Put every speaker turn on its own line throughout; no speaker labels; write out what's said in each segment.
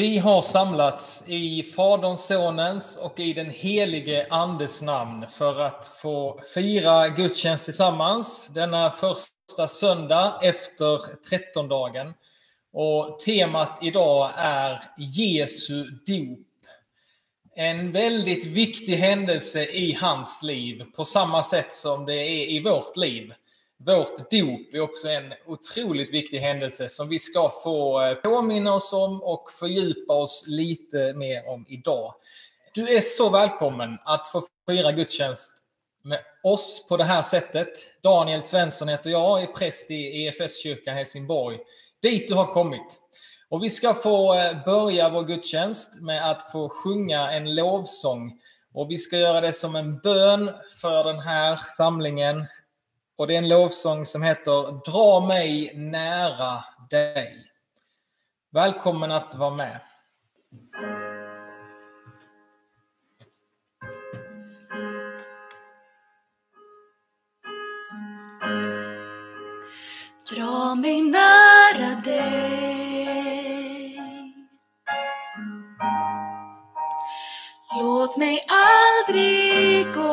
Vi har samlats i Faderns, Sonens och i den helige Andes namn för att få fira gudstjänst tillsammans denna första söndag efter trettondagen. Och temat idag är Jesu dop. En väldigt viktig händelse i hans liv, på samma sätt som det är i vårt liv. Vårt dop är också en otroligt viktig händelse som vi ska få eh, påminna oss om och fördjupa oss lite mer om idag. Du är så välkommen att få fira gudstjänst med oss på det här sättet. Daniel Svensson heter jag, är präst i EFS-kyrkan Helsingborg, dit du har kommit. Och vi ska få eh, börja vår gudstjänst med att få sjunga en lovsång. Och vi ska göra det som en bön för den här samlingen och det är en lovsång som heter Dra mig nära dig. Välkommen att vara med.
Dra mig nära dig Låt mig aldrig gå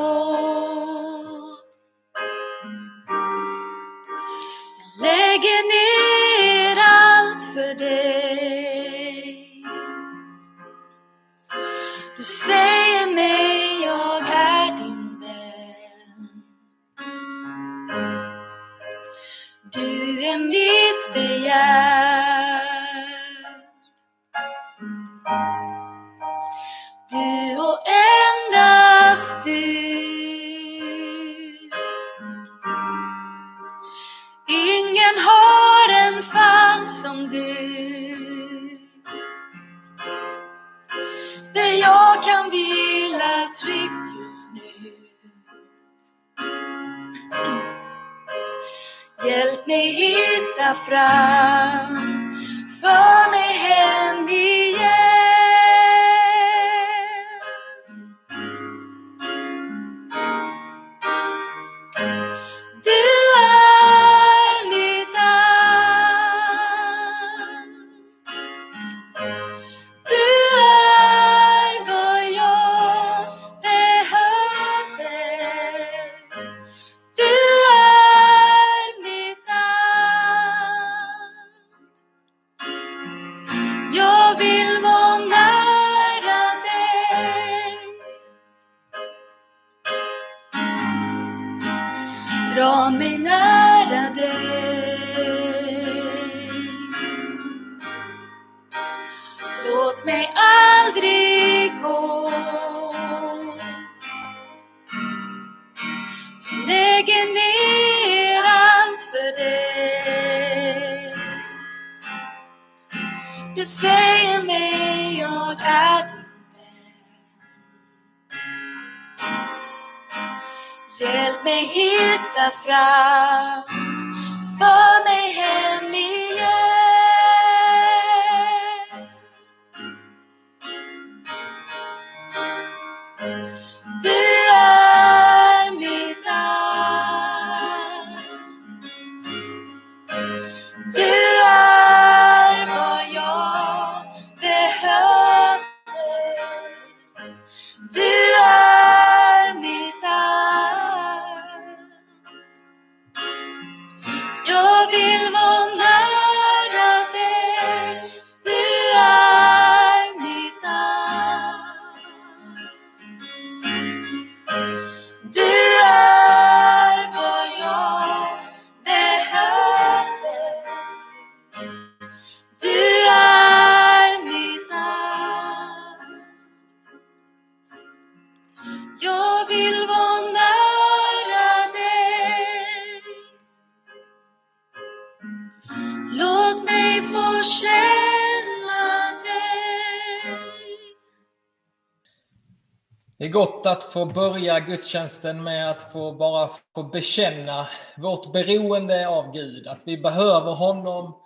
få börja gudstjänsten med att få bara få bekänna vårt beroende av Gud, att vi behöver honom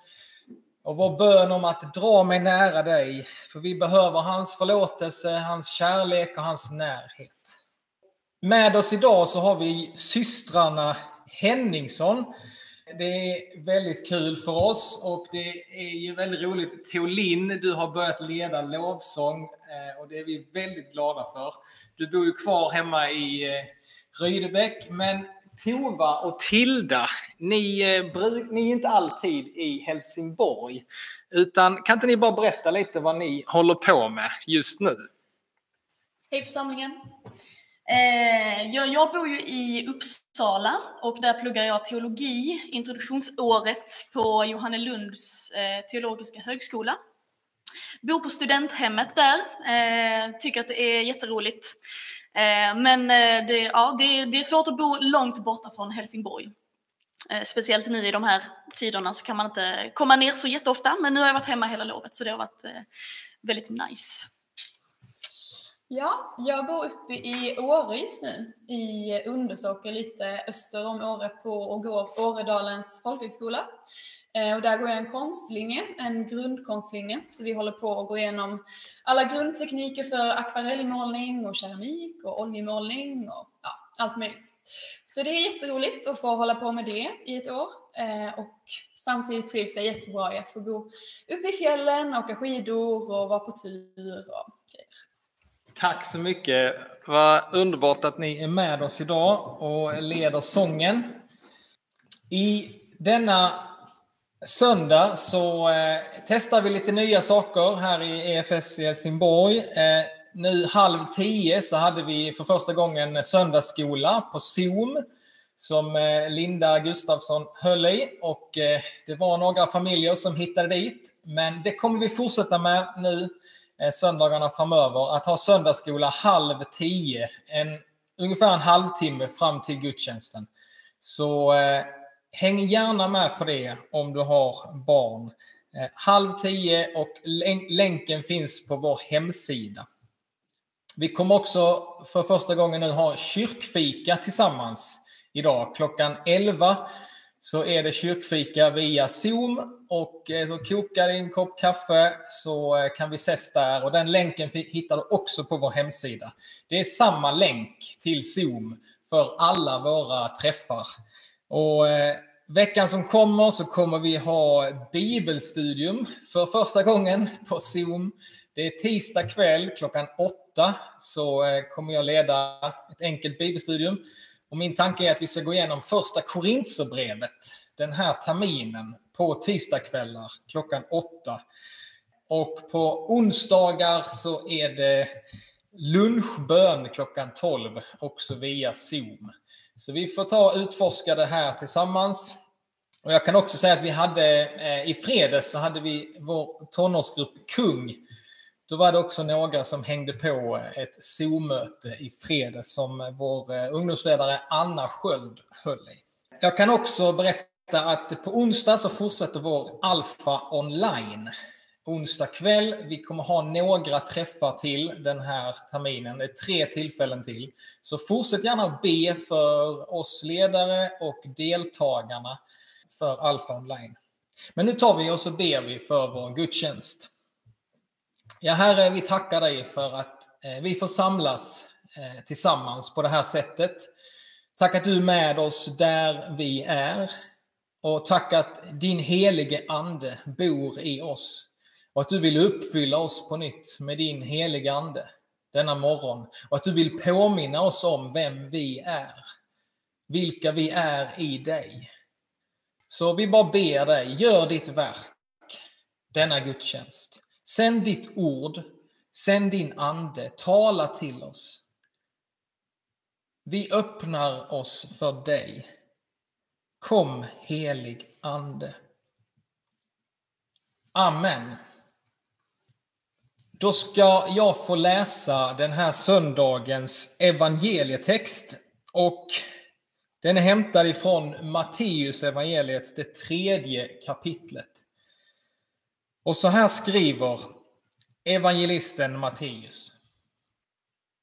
och vår bön om att dra mig nära dig, för vi behöver hans förlåtelse, hans kärlek och hans närhet. Med oss idag så har vi systrarna Henningsson det är väldigt kul för oss och det är ju väldigt roligt. Teolin, du har börjat leda lovsång Eh, och det är vi väldigt glada för. Du bor ju kvar hemma i eh, Rydebäck, men Tova och Tilda, ni, eh, ni är inte alltid i Helsingborg. Utan kan inte ni bara berätta lite vad ni håller på med just nu?
Hej församlingen! Jag, bor ju i Uppsala och där pluggar jag teologi, introduktionsåret på Johannelunds teologiska högskola. Bor på studenthemmet där, eh, tycker att det är jätteroligt. Eh, men eh, det, ja, det, det, är svårt att bo långt borta från Helsingborg. Eh, speciellt nu i de här tiderna så kan man inte komma ner så jätteofta, men nu har jag varit hemma hela lovet så det har varit eh, väldigt nice.
Ja, jag bor uppe i Åre just nu, i Undersåker lite öster om Åre på och går Åredalens folkhögskola. Eh, och där går jag en konstlinje, en grundkonstlinje, så vi håller på att gå igenom alla grundtekniker för akvarellmålning och keramik och oljemålning och ja, allt möjligt. Så det är jätteroligt att få hålla på med det i ett år eh, och samtidigt trivs jag jättebra i att få bo uppe i fjällen, åka skidor och vara på tur och grejer.
Tack så mycket. Vad underbart att ni är med oss idag och leder sången. I denna söndag så eh, testar vi lite nya saker här i EFS i Helsingborg. Eh, nu halv tio så hade vi för första gången söndagsskola på Zoom som eh, Linda Gustafsson höll i och eh, det var några familjer som hittade dit. Men det kommer vi fortsätta med nu Eh, söndagarna framöver att ha söndagsskola halv tio, en, ungefär en halvtimme fram till gudstjänsten. Så eh, häng gärna med på det om du har barn. Eh, halv tio och länken finns på vår hemsida. Vi kommer också för första gången nu ha kyrkfika tillsammans idag klockan 11 så är det kyrkfika via Zoom och eh, så koka din kopp kaffe så eh, kan vi ses där och den länken hittar du också på vår hemsida. Det är samma länk till Zoom för alla våra träffar. Och eh, veckan som kommer så kommer vi ha bibelstudium för första gången på Zoom. Det är tisdag kväll klockan åtta så eh, kommer jag leda ett enkelt bibelstudium. Och min tanke är att vi ska gå igenom första Korintierbrevet den här terminen på tisdagskvällar klockan åtta. Och på onsdagar så är det lunchbön klockan 12, också via Zoom. Så vi får ta och utforska det här tillsammans. Och jag kan också säga att vi hade eh, i fredags så hade vi vår tonårsgrupp Kung då var det också några som hängde på ett Zoom-möte i fredags som vår eh, ungdomsledare Anna Sköld höll i. Jag kan också berätta att på onsdag så fortsätter vår Alfa online. Onsdag kväll. Vi kommer ha några träffar till den här terminen. Det är tre tillfällen till. Så fortsätt gärna be för oss ledare och deltagarna för Alfa online. Men nu tar vi och så ber vi för vår gudstjänst. Ja, Herre, vi tackar dig för att eh, vi får samlas eh, tillsammans på det här sättet. Tack att du är med oss där vi är. Och tack att din helige Ande bor i oss. Och att du vill uppfylla oss på nytt med din helige Ande denna morgon. Och att du vill påminna oss om vem vi är. Vilka vi är i dig. Så vi bara ber dig, gör ditt verk denna gudstjänst. Sänd ditt ord, sänd din ande, tala till oss. Vi öppnar oss för dig. Kom helig ande. Amen. Då ska jag få läsa den här söndagens evangelietext och den är hämtad ifrån Matteus evangeliet, det tredje kapitlet. Och så här skriver evangelisten Matteus.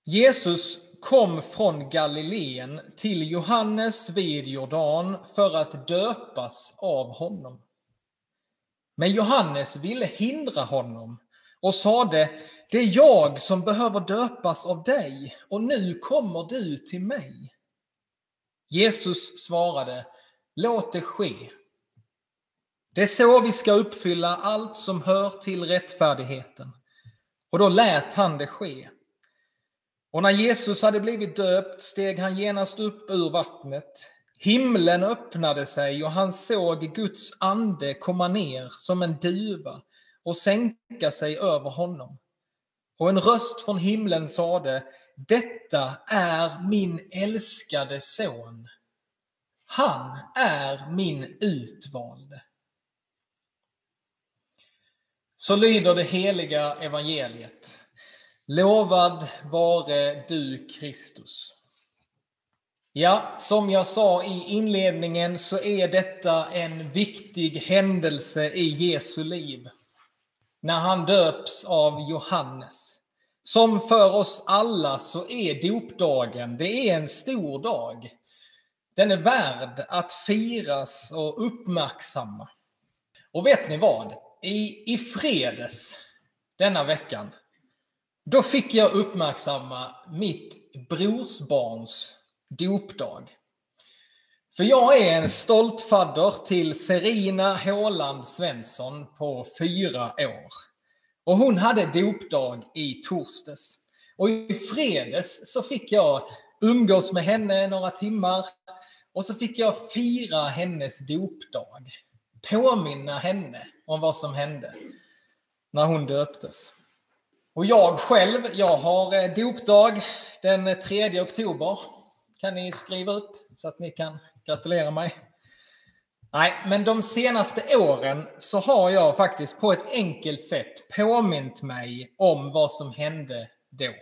Jesus kom från Galileen till Johannes vid Jordan för att döpas av honom. Men Johannes ville hindra honom och sade, det är jag som behöver döpas av dig och nu kommer du till mig. Jesus svarade, låt det ske. Det är så vi ska uppfylla allt som hör till rättfärdigheten. Och då lät han det ske. Och när Jesus hade blivit döpt steg han genast upp ur vattnet. Himlen öppnade sig och han såg Guds ande komma ner som en duva och sänka sig över honom. Och en röst från himlen sade, detta är min älskade son. Han är min utvalde. Så lyder det heliga evangeliet. Lovad vare du Kristus. Ja, som jag sa i inledningen så är detta en viktig händelse i Jesu liv. När han döps av Johannes. Som för oss alla så är dopdagen, det är en stor dag. Den är värd att firas och uppmärksamma. Och vet ni vad? I, i fredags denna veckan, då fick jag uppmärksamma mitt brorsbarns dopdag. För jag är en stolt fadder till Serina Håland Svensson på fyra år. Och hon hade dopdag i torsdags. Och i fredags så fick jag umgås med henne några timmar och så fick jag fira hennes dopdag. Påminna henne om vad som hände när hon döptes. Och jag själv, jag har eh, dopdag den 3 oktober. Kan ni skriva upp så att ni kan Gratulerar mig. Nej, men de senaste åren så har jag faktiskt på ett enkelt sätt påmint mig om vad som hände då.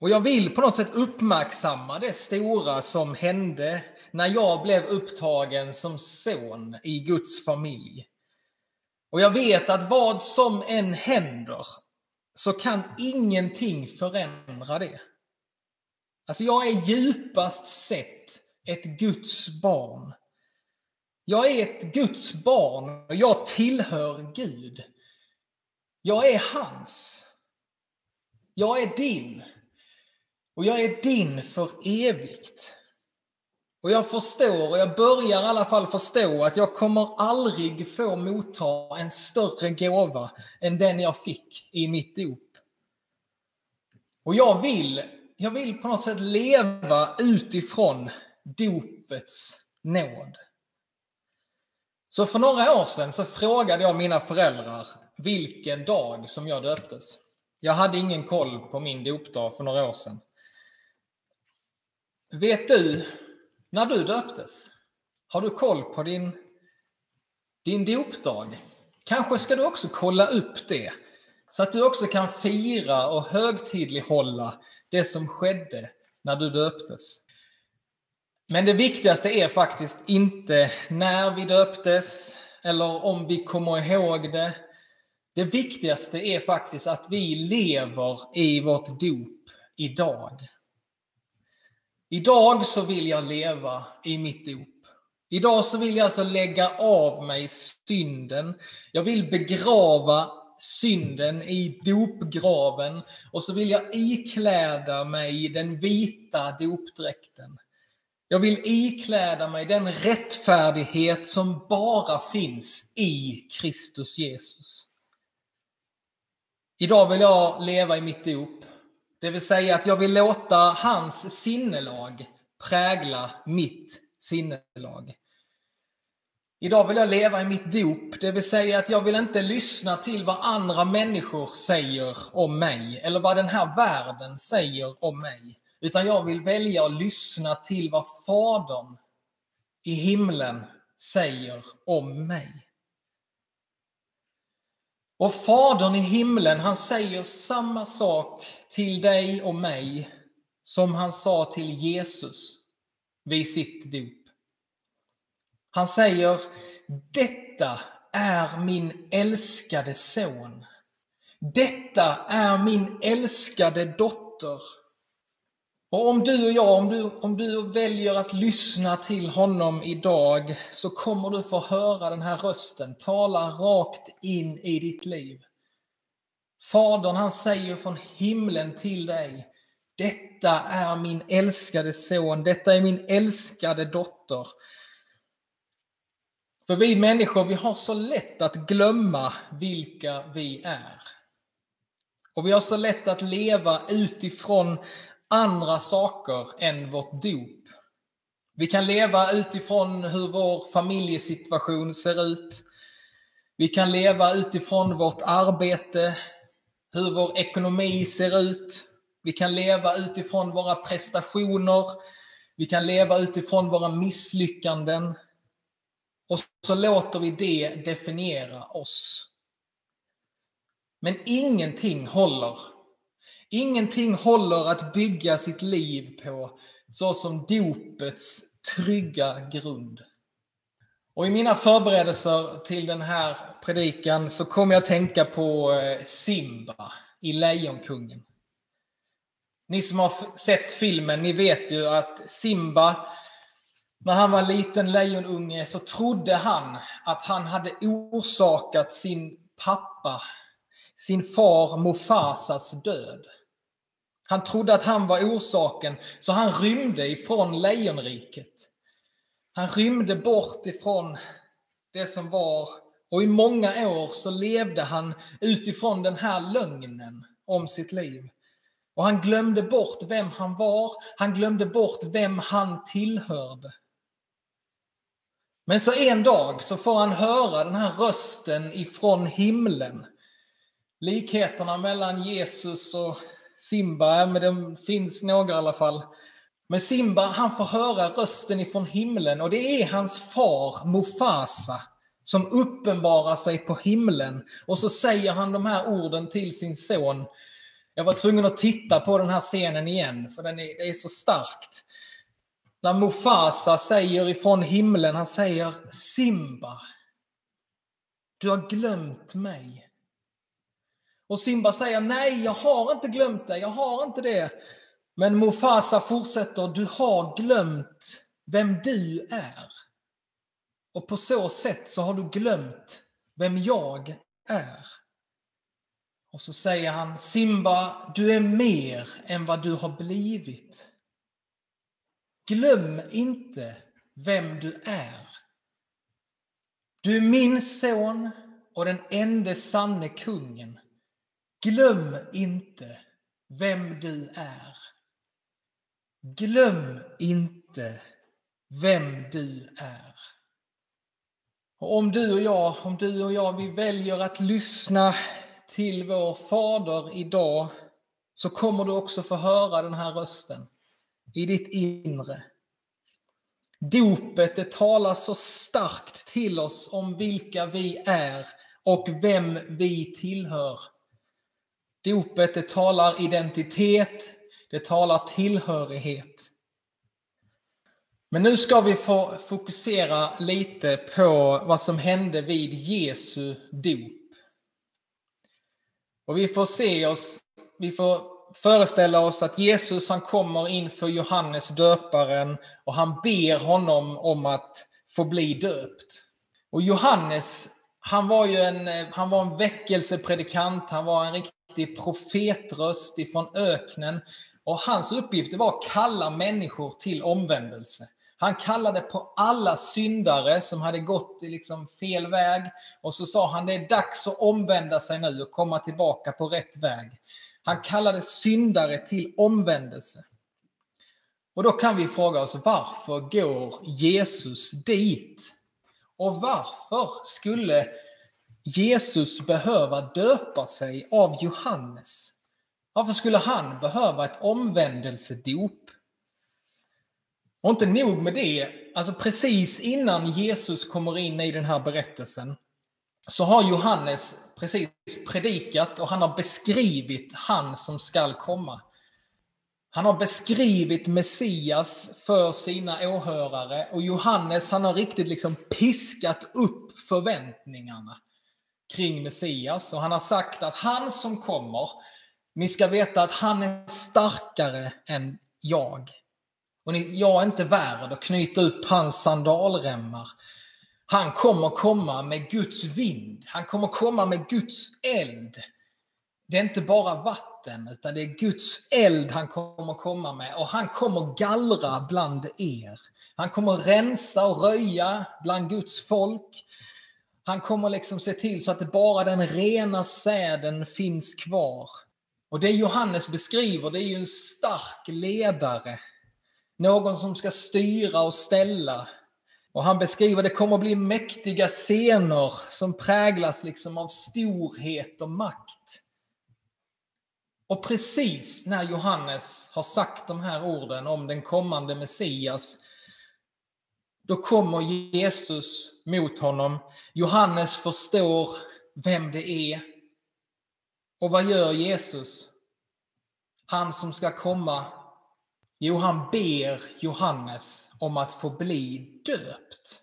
Och jag vill på något sätt uppmärksamma det stora som hände när jag blev upptagen som son i Guds familj. Och jag vet att vad som än händer så kan ingenting förändra det. Alltså jag är djupast sett ett Guds barn. Jag är ett Guds barn och jag tillhör Gud. Jag är hans. Jag är din. Och jag är din för evigt. Och jag förstår, och jag börjar i alla fall förstå, att jag kommer aldrig få motta en större gåva än den jag fick i mitt dop. Och jag vill, jag vill på något sätt leva utifrån dopets nåd. Så för några år sedan så frågade jag mina föräldrar vilken dag som jag döptes. Jag hade ingen koll på min dopdag för några år sedan. Vet du när du döptes? Har du koll på din, din dopdag? Kanske ska du också kolla upp det, så att du också kan fira och högtidlighålla det som skedde när du döptes. Men det viktigaste är faktiskt inte när vi döptes eller om vi kommer ihåg det. Det viktigaste är faktiskt att vi lever i vårt dop idag. Idag så vill jag leva i mitt dop. Idag så vill jag alltså lägga av mig synden. Jag vill begrava synden i dopgraven och så vill jag ikläda mig den vita dopdräkten. Jag vill ikläda mig den rättfärdighet som bara finns i Kristus Jesus. Idag vill jag leva i mitt dop. Det vill säga att jag vill låta hans sinnelag prägla mitt sinnelag. Idag vill jag leva i mitt dop, det vill säga att jag vill inte lyssna till vad andra människor säger om mig, eller vad den här världen säger om mig. Utan jag vill välja att lyssna till vad Fadern i himlen säger om mig. Och Fadern i himlen, han säger samma sak till dig och mig som han sa till Jesus vid sitt dop. Han säger, detta är min älskade son. Detta är min älskade dotter. Och om du och jag, om du, om du väljer att lyssna till honom idag, så kommer du få höra den här rösten tala rakt in i ditt liv. Fadern han säger från himlen till dig, detta är min älskade son, detta är min älskade dotter. För vi människor, vi har så lätt att glömma vilka vi är. Och vi har så lätt att leva utifrån andra saker än vårt dop. Vi kan leva utifrån hur vår familjesituation ser ut. Vi kan leva utifrån vårt arbete, hur vår ekonomi ser ut. Vi kan leva utifrån våra prestationer. Vi kan leva utifrån våra misslyckanden. Och så låter vi det definiera oss. Men ingenting håller. Ingenting håller att bygga sitt liv på så som dopets trygga grund. Och i mina förberedelser till den här predikan så kom jag att tänka på eh, Simba i Lejonkungen. Ni som har sett filmen, ni vet ju att Simba, när han var liten lejonunge så trodde han att han hade orsakat sin pappa, sin far Mufasas död. Han trodde att han var orsaken, så han rymde ifrån lejonriket. Han rymde bort ifrån det som var och i många år så levde han utifrån den här lögnen om sitt liv. Och han glömde bort vem han var, han glömde bort vem han tillhörde. Men så en dag så får han höra den här rösten ifrån himlen. Likheterna mellan Jesus och Simba, men det finns några i alla fall. Men Simba, han får höra rösten ifrån himlen och det är hans far Mufasa som uppenbarar sig på himlen. Och så säger han de här orden till sin son. Jag var tvungen att titta på den här scenen igen, för den är, det är så starkt. När Mufasa säger ifrån himlen, han säger Simba, du har glömt mig. Och Simba säger nej, jag har inte glömt det, jag har inte det. Men Mufasa fortsätter, du har glömt vem du är. Och på så sätt så har du glömt vem jag är. Och så säger han, Simba, du är mer än vad du har blivit. Glöm inte vem du är. Du är min son och den enda sanne kungen. Glöm inte vem du är. Glöm inte vem du är. Och om du och jag, om du och jag, vi väljer att lyssna till vår Fader idag så kommer du också få höra den här rösten i ditt inre. Dopet, det talar så starkt till oss om vilka vi är och vem vi tillhör. Dopet, det talar identitet, det talar tillhörighet. Men nu ska vi få fokusera lite på vad som hände vid Jesu dop. Och vi får se oss, vi får föreställa oss att Jesus han kommer inför Johannes döparen och han ber honom om att få bli döpt. Och Johannes, han var ju en, han var en väckelsepredikant, han var en riktig profetröst ifrån öknen. Och hans uppgift var att kalla människor till omvändelse. Han kallade på alla syndare som hade gått liksom fel väg och så sa han det är dags att omvända sig nu och komma tillbaka på rätt väg. Han kallade syndare till omvändelse. Och då kan vi fråga oss varför går Jesus dit? Och varför skulle Jesus behöva döpa sig av Johannes? Varför skulle han behöva ett omvändelsedop? Och inte nog med det, alltså precis innan Jesus kommer in i den här berättelsen så har Johannes precis predikat och han har beskrivit han som skall komma. Han har beskrivit Messias för sina åhörare och Johannes han har riktigt liksom piskat upp förväntningarna kring Messias och han har sagt att han som kommer, ni ska veta att han är starkare än jag. Och jag är inte värd att knyta upp hans sandalremmar. Han kommer komma med Guds vind. Han kommer komma med Guds eld. det är inte bara vatten, utan det är Guds eld han kommer komma med. Och han kommer gallra bland er. Han kommer rensa och röja bland Guds folk. Han kommer liksom se till så att det bara den rena säden finns kvar. Och det Johannes beskriver, det är ju en stark ledare. Någon som ska styra och ställa. Och han beskriver det kommer att bli mäktiga scener som präglas liksom av storhet och makt. Och precis när Johannes har sagt de här orden om den kommande Messias, då kommer Jesus mot honom. Johannes förstår vem det är. Och vad gör Jesus? Han som ska komma, jo, han ber Johannes om att få bli döpt.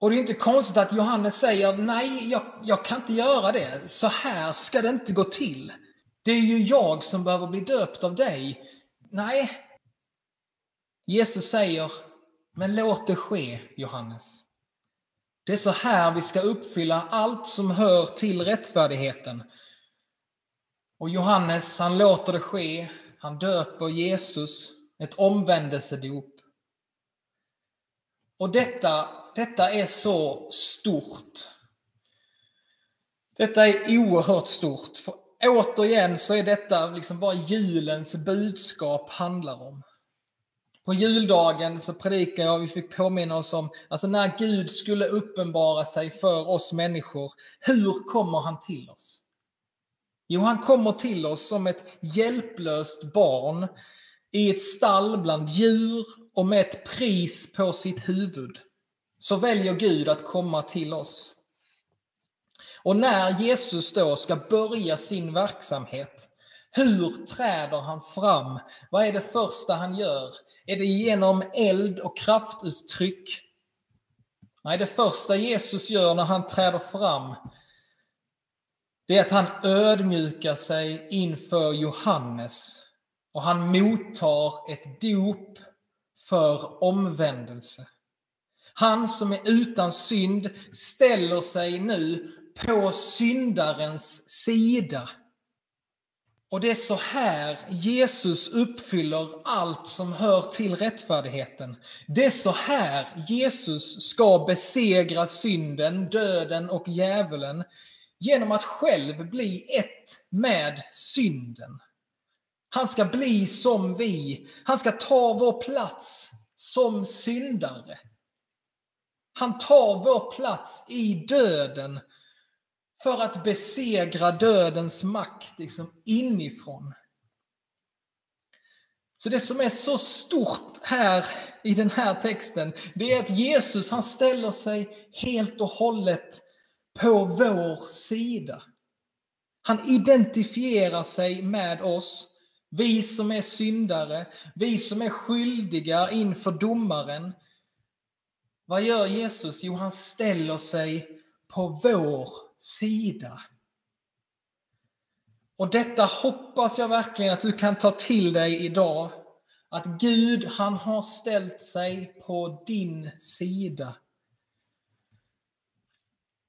Och det är inte konstigt att Johannes säger, nej, jag, jag kan inte göra det. Så här ska det inte gå till. Det är ju jag som behöver bli döpt av dig. Nej. Jesus säger, men låt det ske, Johannes. Det är så här vi ska uppfylla allt som hör till rättfärdigheten. Och Johannes, han låter det ske. Han döper Jesus, ett omvändelsedop. Och detta, detta är så stort. Detta är oerhört stort. För återigen så är detta liksom vad julens budskap handlar om. På juldagen så predikar jag, vi fick påminna oss om, alltså när Gud skulle uppenbara sig för oss människor, hur kommer han till oss? Jo, han kommer till oss som ett hjälplöst barn i ett stall bland djur och med ett pris på sitt huvud. Så väljer Gud att komma till oss. Och när Jesus då ska börja sin verksamhet, hur träder han fram? Vad är det första han gör? Är det genom eld och kraftuttryck? Nej, det första Jesus gör när han träder fram, det är att han ödmjukar sig inför Johannes och han mottar ett dop för omvändelse. Han som är utan synd ställer sig nu på syndarens sida. Och det är så här Jesus uppfyller allt som hör till rättfärdigheten. Det är så här Jesus ska besegra synden, döden och djävulen genom att själv bli ett med synden. Han ska bli som vi. Han ska ta vår plats som syndare. Han tar vår plats i döden för att besegra dödens makt liksom inifrån. Så det som är så stort här i den här texten, det är att Jesus han ställer sig helt och hållet på vår sida. Han identifierar sig med oss, vi som är syndare, vi som är skyldiga inför domaren. Vad gör Jesus? Jo, han ställer sig på vår sida. Och detta hoppas jag verkligen att du kan ta till dig idag. Att Gud, han har ställt sig på din sida.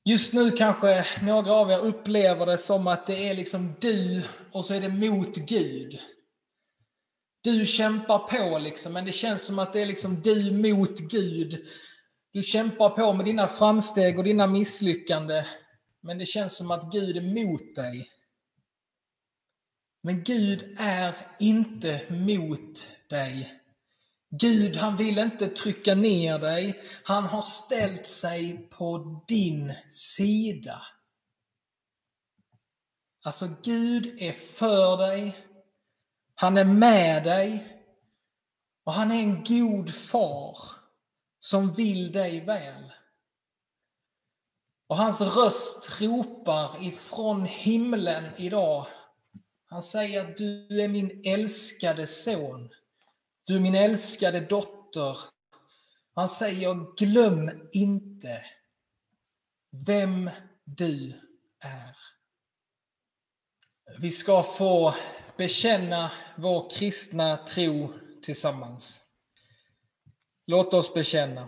Just nu kanske några av er upplever det som att det är liksom du och så är det mot Gud. Du kämpar på liksom, men det känns som att det är liksom du mot Gud. Du kämpar på med dina framsteg och dina misslyckanden. Men det känns som att Gud är mot dig. Men Gud är inte mot dig. Gud, han vill inte trycka ner dig. Han har ställt sig på din sida. Alltså, Gud är för dig. Han är med dig. Och han är en god far som vill dig väl. Och hans röst ropar ifrån himlen idag. Han säger att du är min älskade son. Du är min älskade dotter. Han säger glöm inte vem du är. Vi ska få bekänna vår kristna tro tillsammans. Låt oss bekänna.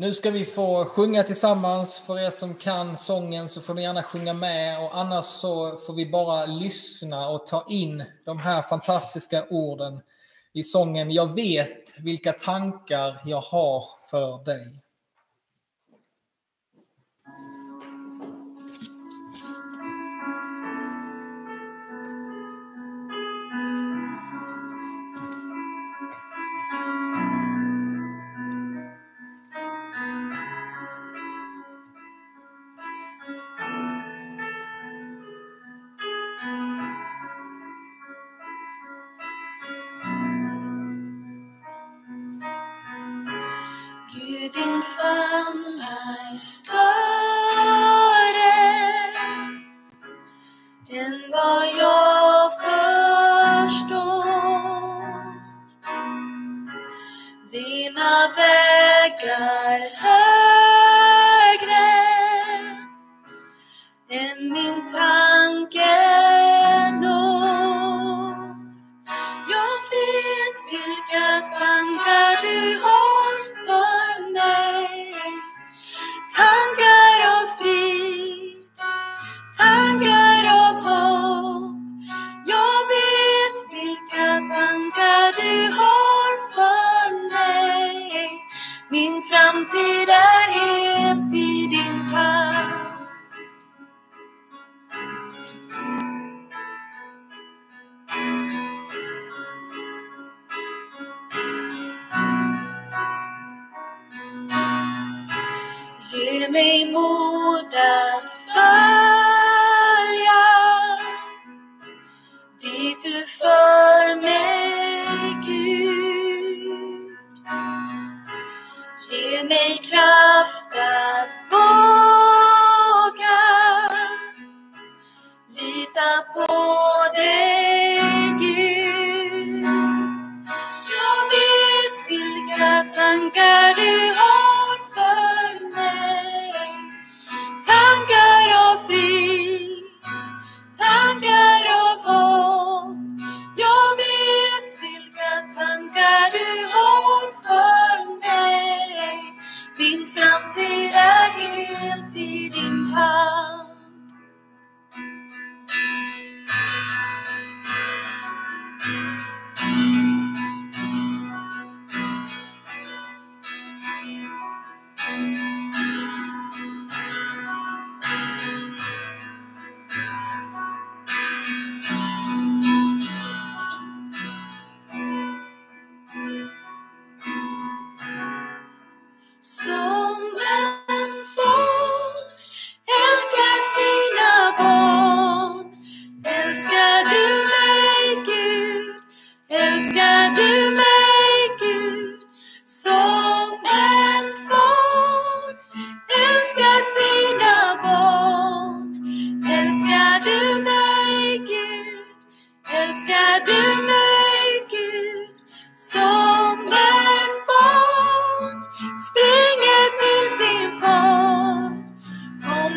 Nu ska vi få sjunga tillsammans. För er som kan sången så får ni gärna sjunga med och annars så får vi bara lyssna och ta in de här fantastiska orden i sången Jag vet vilka tankar jag har för dig.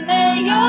Kommer jag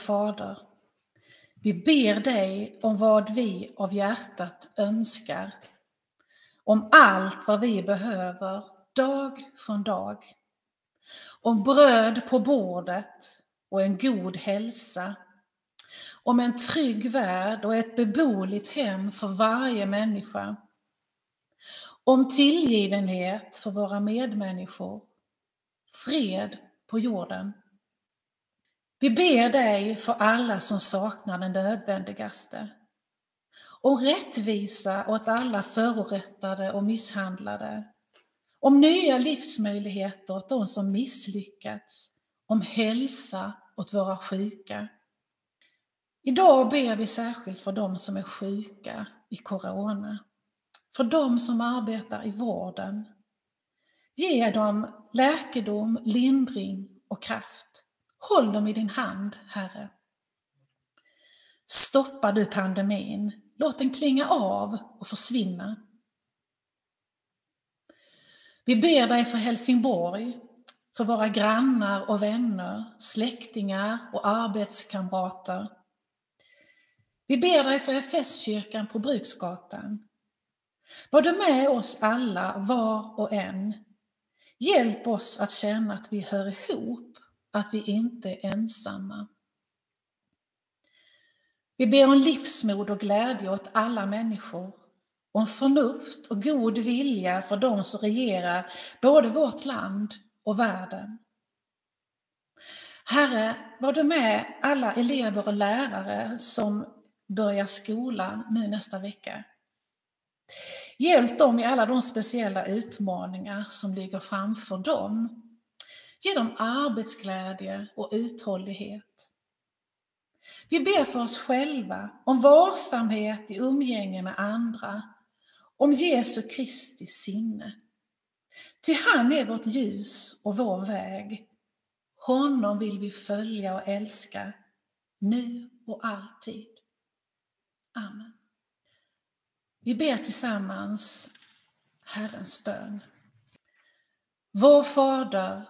Fader. Vi ber dig om vad vi av hjärtat önskar. Om allt vad vi behöver dag från dag. Om bröd på bordet och en god hälsa. Om en trygg värld och ett beboeligt hem för varje människa. Om tillgivenhet för våra medmänniskor. Fred på jorden. Vi ber dig för alla som saknar den nödvändigaste. Om rättvisa åt alla förorättade och misshandlade. Om nya livsmöjligheter åt de som misslyckats. Om hälsa åt våra sjuka. Idag ber vi särskilt för de som är sjuka i corona. För de som arbetar i vården. Ge dem läkedom, lindring och kraft. Håll dem i din hand, Herre. Stoppa du pandemin. Låt den klinga av och försvinna. Vi ber dig för Helsingborg, för våra grannar och vänner, släktingar och arbetskamrater. Vi ber dig för FS-kyrkan på Bruksgatan. Var du med oss alla, var och en. Hjälp oss att känna att vi hör ihop, att vi inte är ensamma. Vi ber om livsmod och glädje åt alla människor, om förnuft och god vilja för de som regerar både vårt land och världen. Herre, var du med alla elever och lärare som börjar skolan nu nästa vecka. Hjälp dem i alla de speciella utmaningar som ligger framför dem. Ge dem arbetsglädje och uthållighet. Vi ber för oss själva om varsamhet i umgänge med andra, om Jesu Kristi sinne. Till han är vårt ljus och vår väg. Honom vill vi följa och älska, nu och alltid. Amen. Vi ber tillsammans Herrens bön. Vår Fader,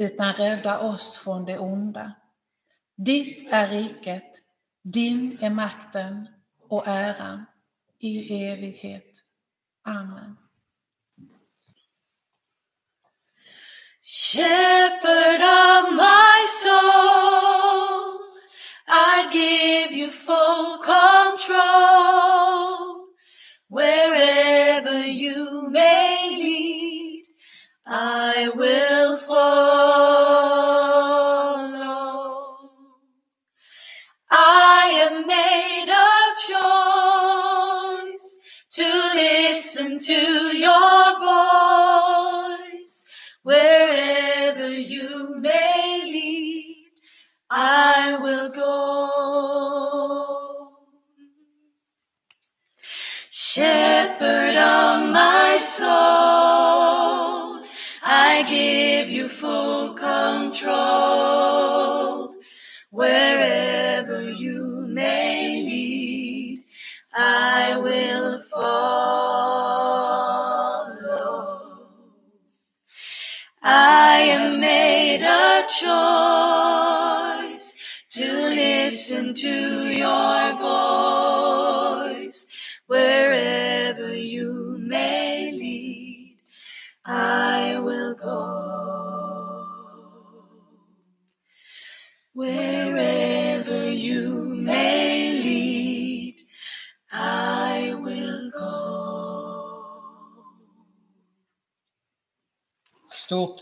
utan rädda oss från det onda. Ditt är riket, din är makten och äran i evighet. Amen.
Shepherd of my soul, I give you full control. Wherever you may lead, I will follow. Listen to your voice. Wherever you may lead, I will go. Shepherd of my soul, I give you full control. Wherever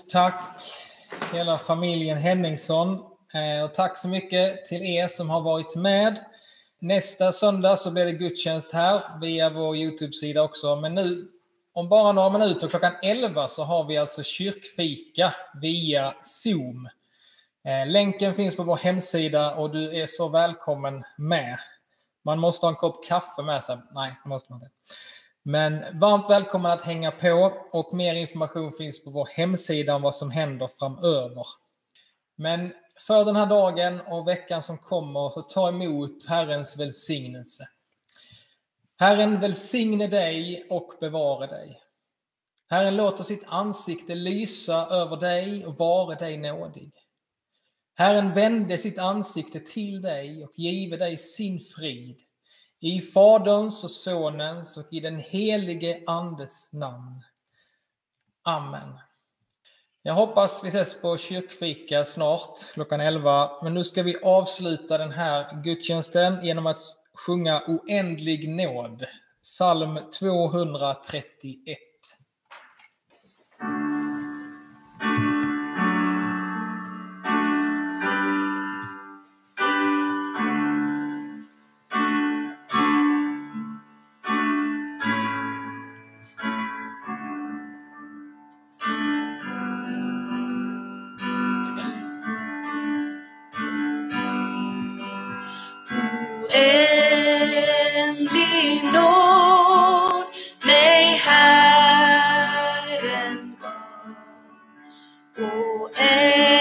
tack hela familjen Henningsson. Eh, och tack så mycket till er som har varit med. Nästa söndag så blir det gudstjänst här via vår Youtube-sida också. Men nu, om bara några minuter, klockan 11, så har vi alltså kyrkfika via Zoom. Eh, länken finns på vår hemsida och du är så välkommen med. Man måste ha en kopp kaffe med sig. Nej, det måste man inte. Men varmt välkommen att hänga på och mer information finns på vår hemsida om vad som händer framöver. Men för den här dagen och veckan som kommer så ta emot Herrens välsignelse. Herren välsigne dig och bevare dig. Herren låter sitt ansikte lysa över dig och vare dig nådig. Herren vände sitt ansikte till dig och give dig sin frid. I Faderns och Sonens och i den helige Andes namn. Amen. Jag hoppas vi ses på kyrkfika snart, klockan 11. Men nu ska vi avsluta den här gudstjänsten genom att sjunga Oändlig nåd, psalm 231.
Oändlig